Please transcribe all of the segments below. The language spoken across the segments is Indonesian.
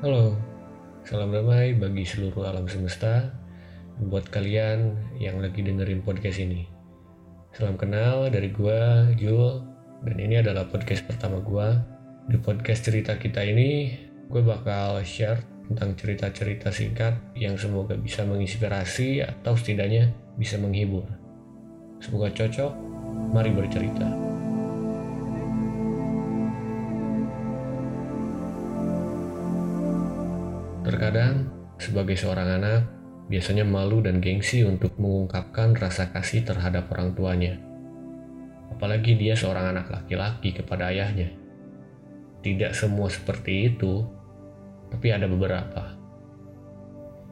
Halo, salam damai bagi seluruh alam semesta buat kalian yang lagi dengerin podcast ini. Salam kenal dari gua, Jul, dan ini adalah podcast pertama gua. Di podcast cerita kita ini, gue bakal share tentang cerita-cerita singkat yang semoga bisa menginspirasi atau setidaknya bisa menghibur. Semoga cocok, mari bercerita. Terkadang, sebagai seorang anak, biasanya malu dan gengsi untuk mengungkapkan rasa kasih terhadap orang tuanya. Apalagi dia seorang anak laki-laki kepada ayahnya. Tidak semua seperti itu, tapi ada beberapa.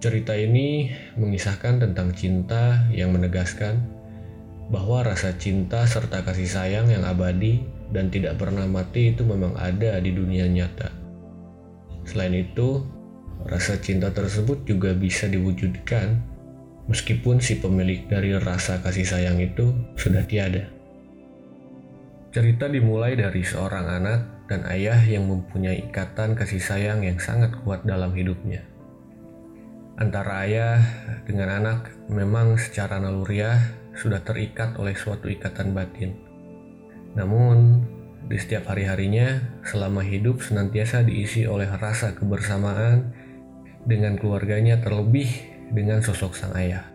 Cerita ini mengisahkan tentang cinta yang menegaskan bahwa rasa cinta serta kasih sayang yang abadi dan tidak pernah mati itu memang ada di dunia nyata. Selain itu, Rasa cinta tersebut juga bisa diwujudkan meskipun si pemilik dari rasa kasih sayang itu sudah tiada. Cerita dimulai dari seorang anak dan ayah yang mempunyai ikatan kasih sayang yang sangat kuat dalam hidupnya. Antara ayah dengan anak memang secara naluriah sudah terikat oleh suatu ikatan batin. Namun, di setiap hari-harinya, selama hidup senantiasa diisi oleh rasa kebersamaan dengan keluarganya terlebih dengan sosok sang ayah.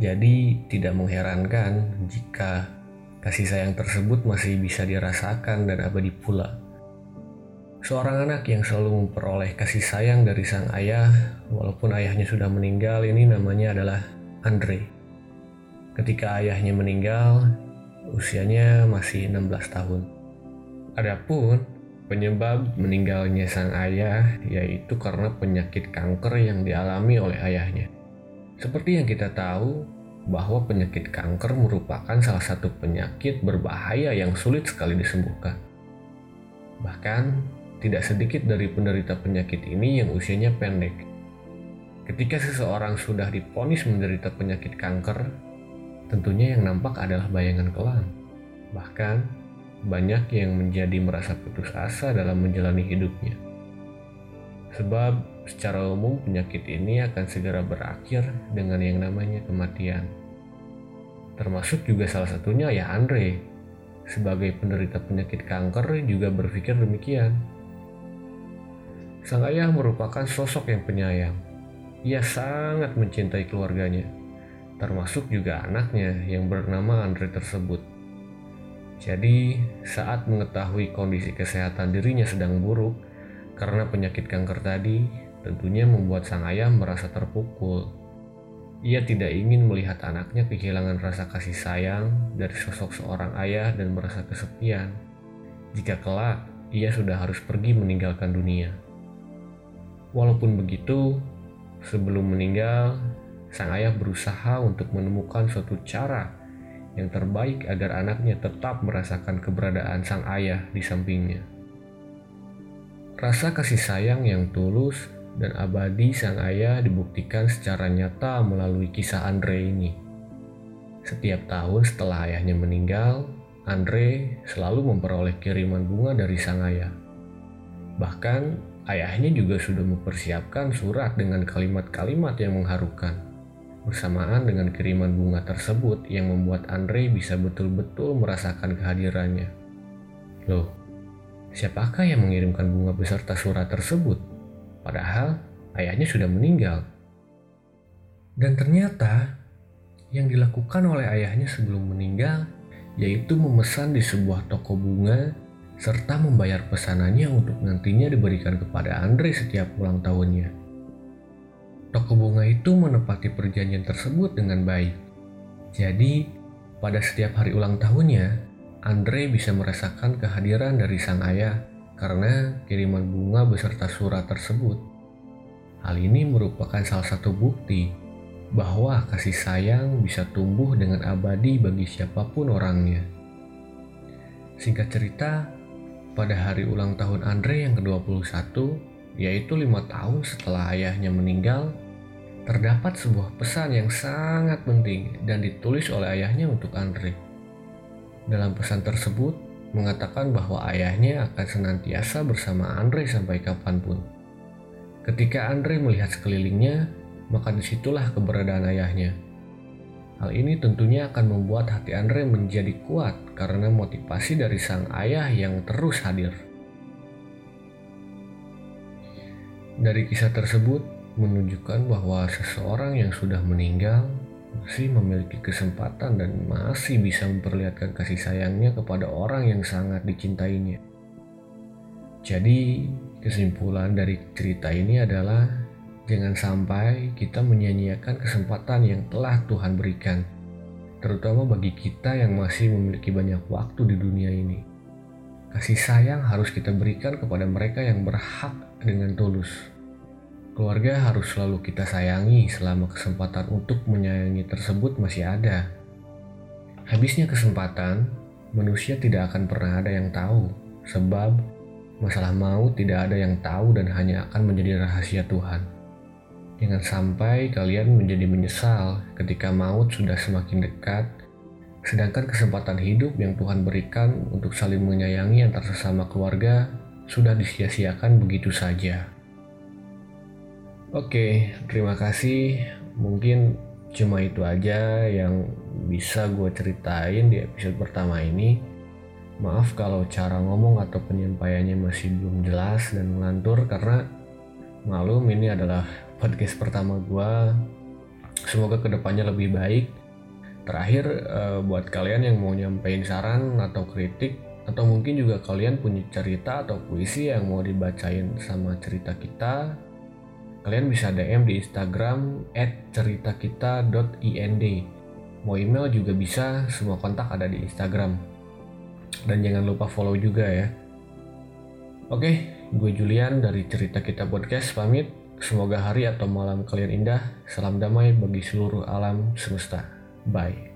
Jadi tidak mengherankan jika kasih sayang tersebut masih bisa dirasakan dan abadi pula. Seorang anak yang selalu memperoleh kasih sayang dari sang ayah, walaupun ayahnya sudah meninggal, ini namanya adalah Andre. Ketika ayahnya meninggal, usianya masih 16 tahun. Adapun Penyebab meninggalnya sang ayah yaitu karena penyakit kanker yang dialami oleh ayahnya. Seperti yang kita tahu, bahwa penyakit kanker merupakan salah satu penyakit berbahaya yang sulit sekali disembuhkan. Bahkan, tidak sedikit dari penderita penyakit ini yang usianya pendek. Ketika seseorang sudah diponis menderita penyakit kanker, tentunya yang nampak adalah bayangan kelam. Bahkan, banyak yang menjadi merasa putus asa dalam menjalani hidupnya. Sebab secara umum penyakit ini akan segera berakhir dengan yang namanya kematian. Termasuk juga salah satunya ya Andre. Sebagai penderita penyakit kanker juga berpikir demikian. Sang ayah merupakan sosok yang penyayang. Ia sangat mencintai keluarganya, termasuk juga anaknya yang bernama Andre tersebut. Jadi, saat mengetahui kondisi kesehatan dirinya sedang buruk karena penyakit kanker tadi, tentunya membuat sang ayah merasa terpukul. Ia tidak ingin melihat anaknya kehilangan rasa kasih sayang dari sosok seorang ayah dan merasa kesepian. Jika kelak ia sudah harus pergi meninggalkan dunia. Walaupun begitu, sebelum meninggal, sang ayah berusaha untuk menemukan suatu cara yang terbaik agar anaknya tetap merasakan keberadaan sang ayah di sampingnya. Rasa kasih sayang yang tulus dan abadi sang ayah dibuktikan secara nyata melalui kisah Andre ini. Setiap tahun setelah ayahnya meninggal, Andre selalu memperoleh kiriman bunga dari sang ayah. Bahkan, ayahnya juga sudah mempersiapkan surat dengan kalimat-kalimat yang mengharukan bersamaan dengan kiriman bunga tersebut yang membuat Andre bisa betul-betul merasakan kehadirannya. Loh, siapakah yang mengirimkan bunga beserta surat tersebut? Padahal ayahnya sudah meninggal. Dan ternyata yang dilakukan oleh ayahnya sebelum meninggal yaitu memesan di sebuah toko bunga serta membayar pesanannya untuk nantinya diberikan kepada Andre setiap ulang tahunnya. Toko bunga itu menepati perjanjian tersebut dengan baik. Jadi, pada setiap hari ulang tahunnya, Andre bisa merasakan kehadiran dari sang ayah karena kiriman bunga beserta surat tersebut. Hal ini merupakan salah satu bukti bahwa kasih sayang bisa tumbuh dengan abadi bagi siapa pun orangnya. Singkat cerita, pada hari ulang tahun Andre yang ke-21, yaitu lima tahun setelah ayahnya meninggal, terdapat sebuah pesan yang sangat penting dan ditulis oleh ayahnya untuk Andre. Dalam pesan tersebut, mengatakan bahwa ayahnya akan senantiasa bersama Andre sampai kapan pun. Ketika Andre melihat sekelilingnya, maka di situlah keberadaan ayahnya. Hal ini tentunya akan membuat hati Andre menjadi kuat karena motivasi dari sang ayah yang terus hadir. Dari kisah tersebut menunjukkan bahwa seseorang yang sudah meninggal masih memiliki kesempatan dan masih bisa memperlihatkan kasih sayangnya kepada orang yang sangat dicintainya. Jadi, kesimpulan dari cerita ini adalah jangan sampai kita menyanyiakan kesempatan yang telah Tuhan berikan, terutama bagi kita yang masih memiliki banyak waktu di dunia ini. Kasih sayang harus kita berikan kepada mereka yang berhak dengan tulus. Keluarga harus selalu kita sayangi selama kesempatan untuk menyayangi tersebut masih ada. Habisnya kesempatan, manusia tidak akan pernah ada yang tahu, sebab Masalah maut tidak ada yang tahu dan hanya akan menjadi rahasia Tuhan. Jangan sampai kalian menjadi menyesal ketika maut sudah semakin dekat, sedangkan kesempatan hidup yang Tuhan berikan untuk saling menyayangi antar sesama keluarga sudah disia-siakan begitu saja. Oke, terima kasih. Mungkin cuma itu aja yang bisa gue ceritain di episode pertama ini. Maaf kalau cara ngomong atau penyampaiannya masih belum jelas dan ngelantur karena malum ini adalah podcast pertama gue. Semoga ke depannya lebih baik. Terakhir uh, buat kalian yang mau nyampein saran atau kritik atau mungkin juga kalian punya cerita atau puisi yang mau dibacain sama cerita kita, kalian bisa DM di Instagram @ceritakita.ind. Mau email juga bisa, semua kontak ada di Instagram. Dan jangan lupa follow juga ya. Oke, gue Julian dari Cerita Kita Podcast pamit. Semoga hari atau malam kalian indah. Salam damai bagi seluruh alam semesta. Bye.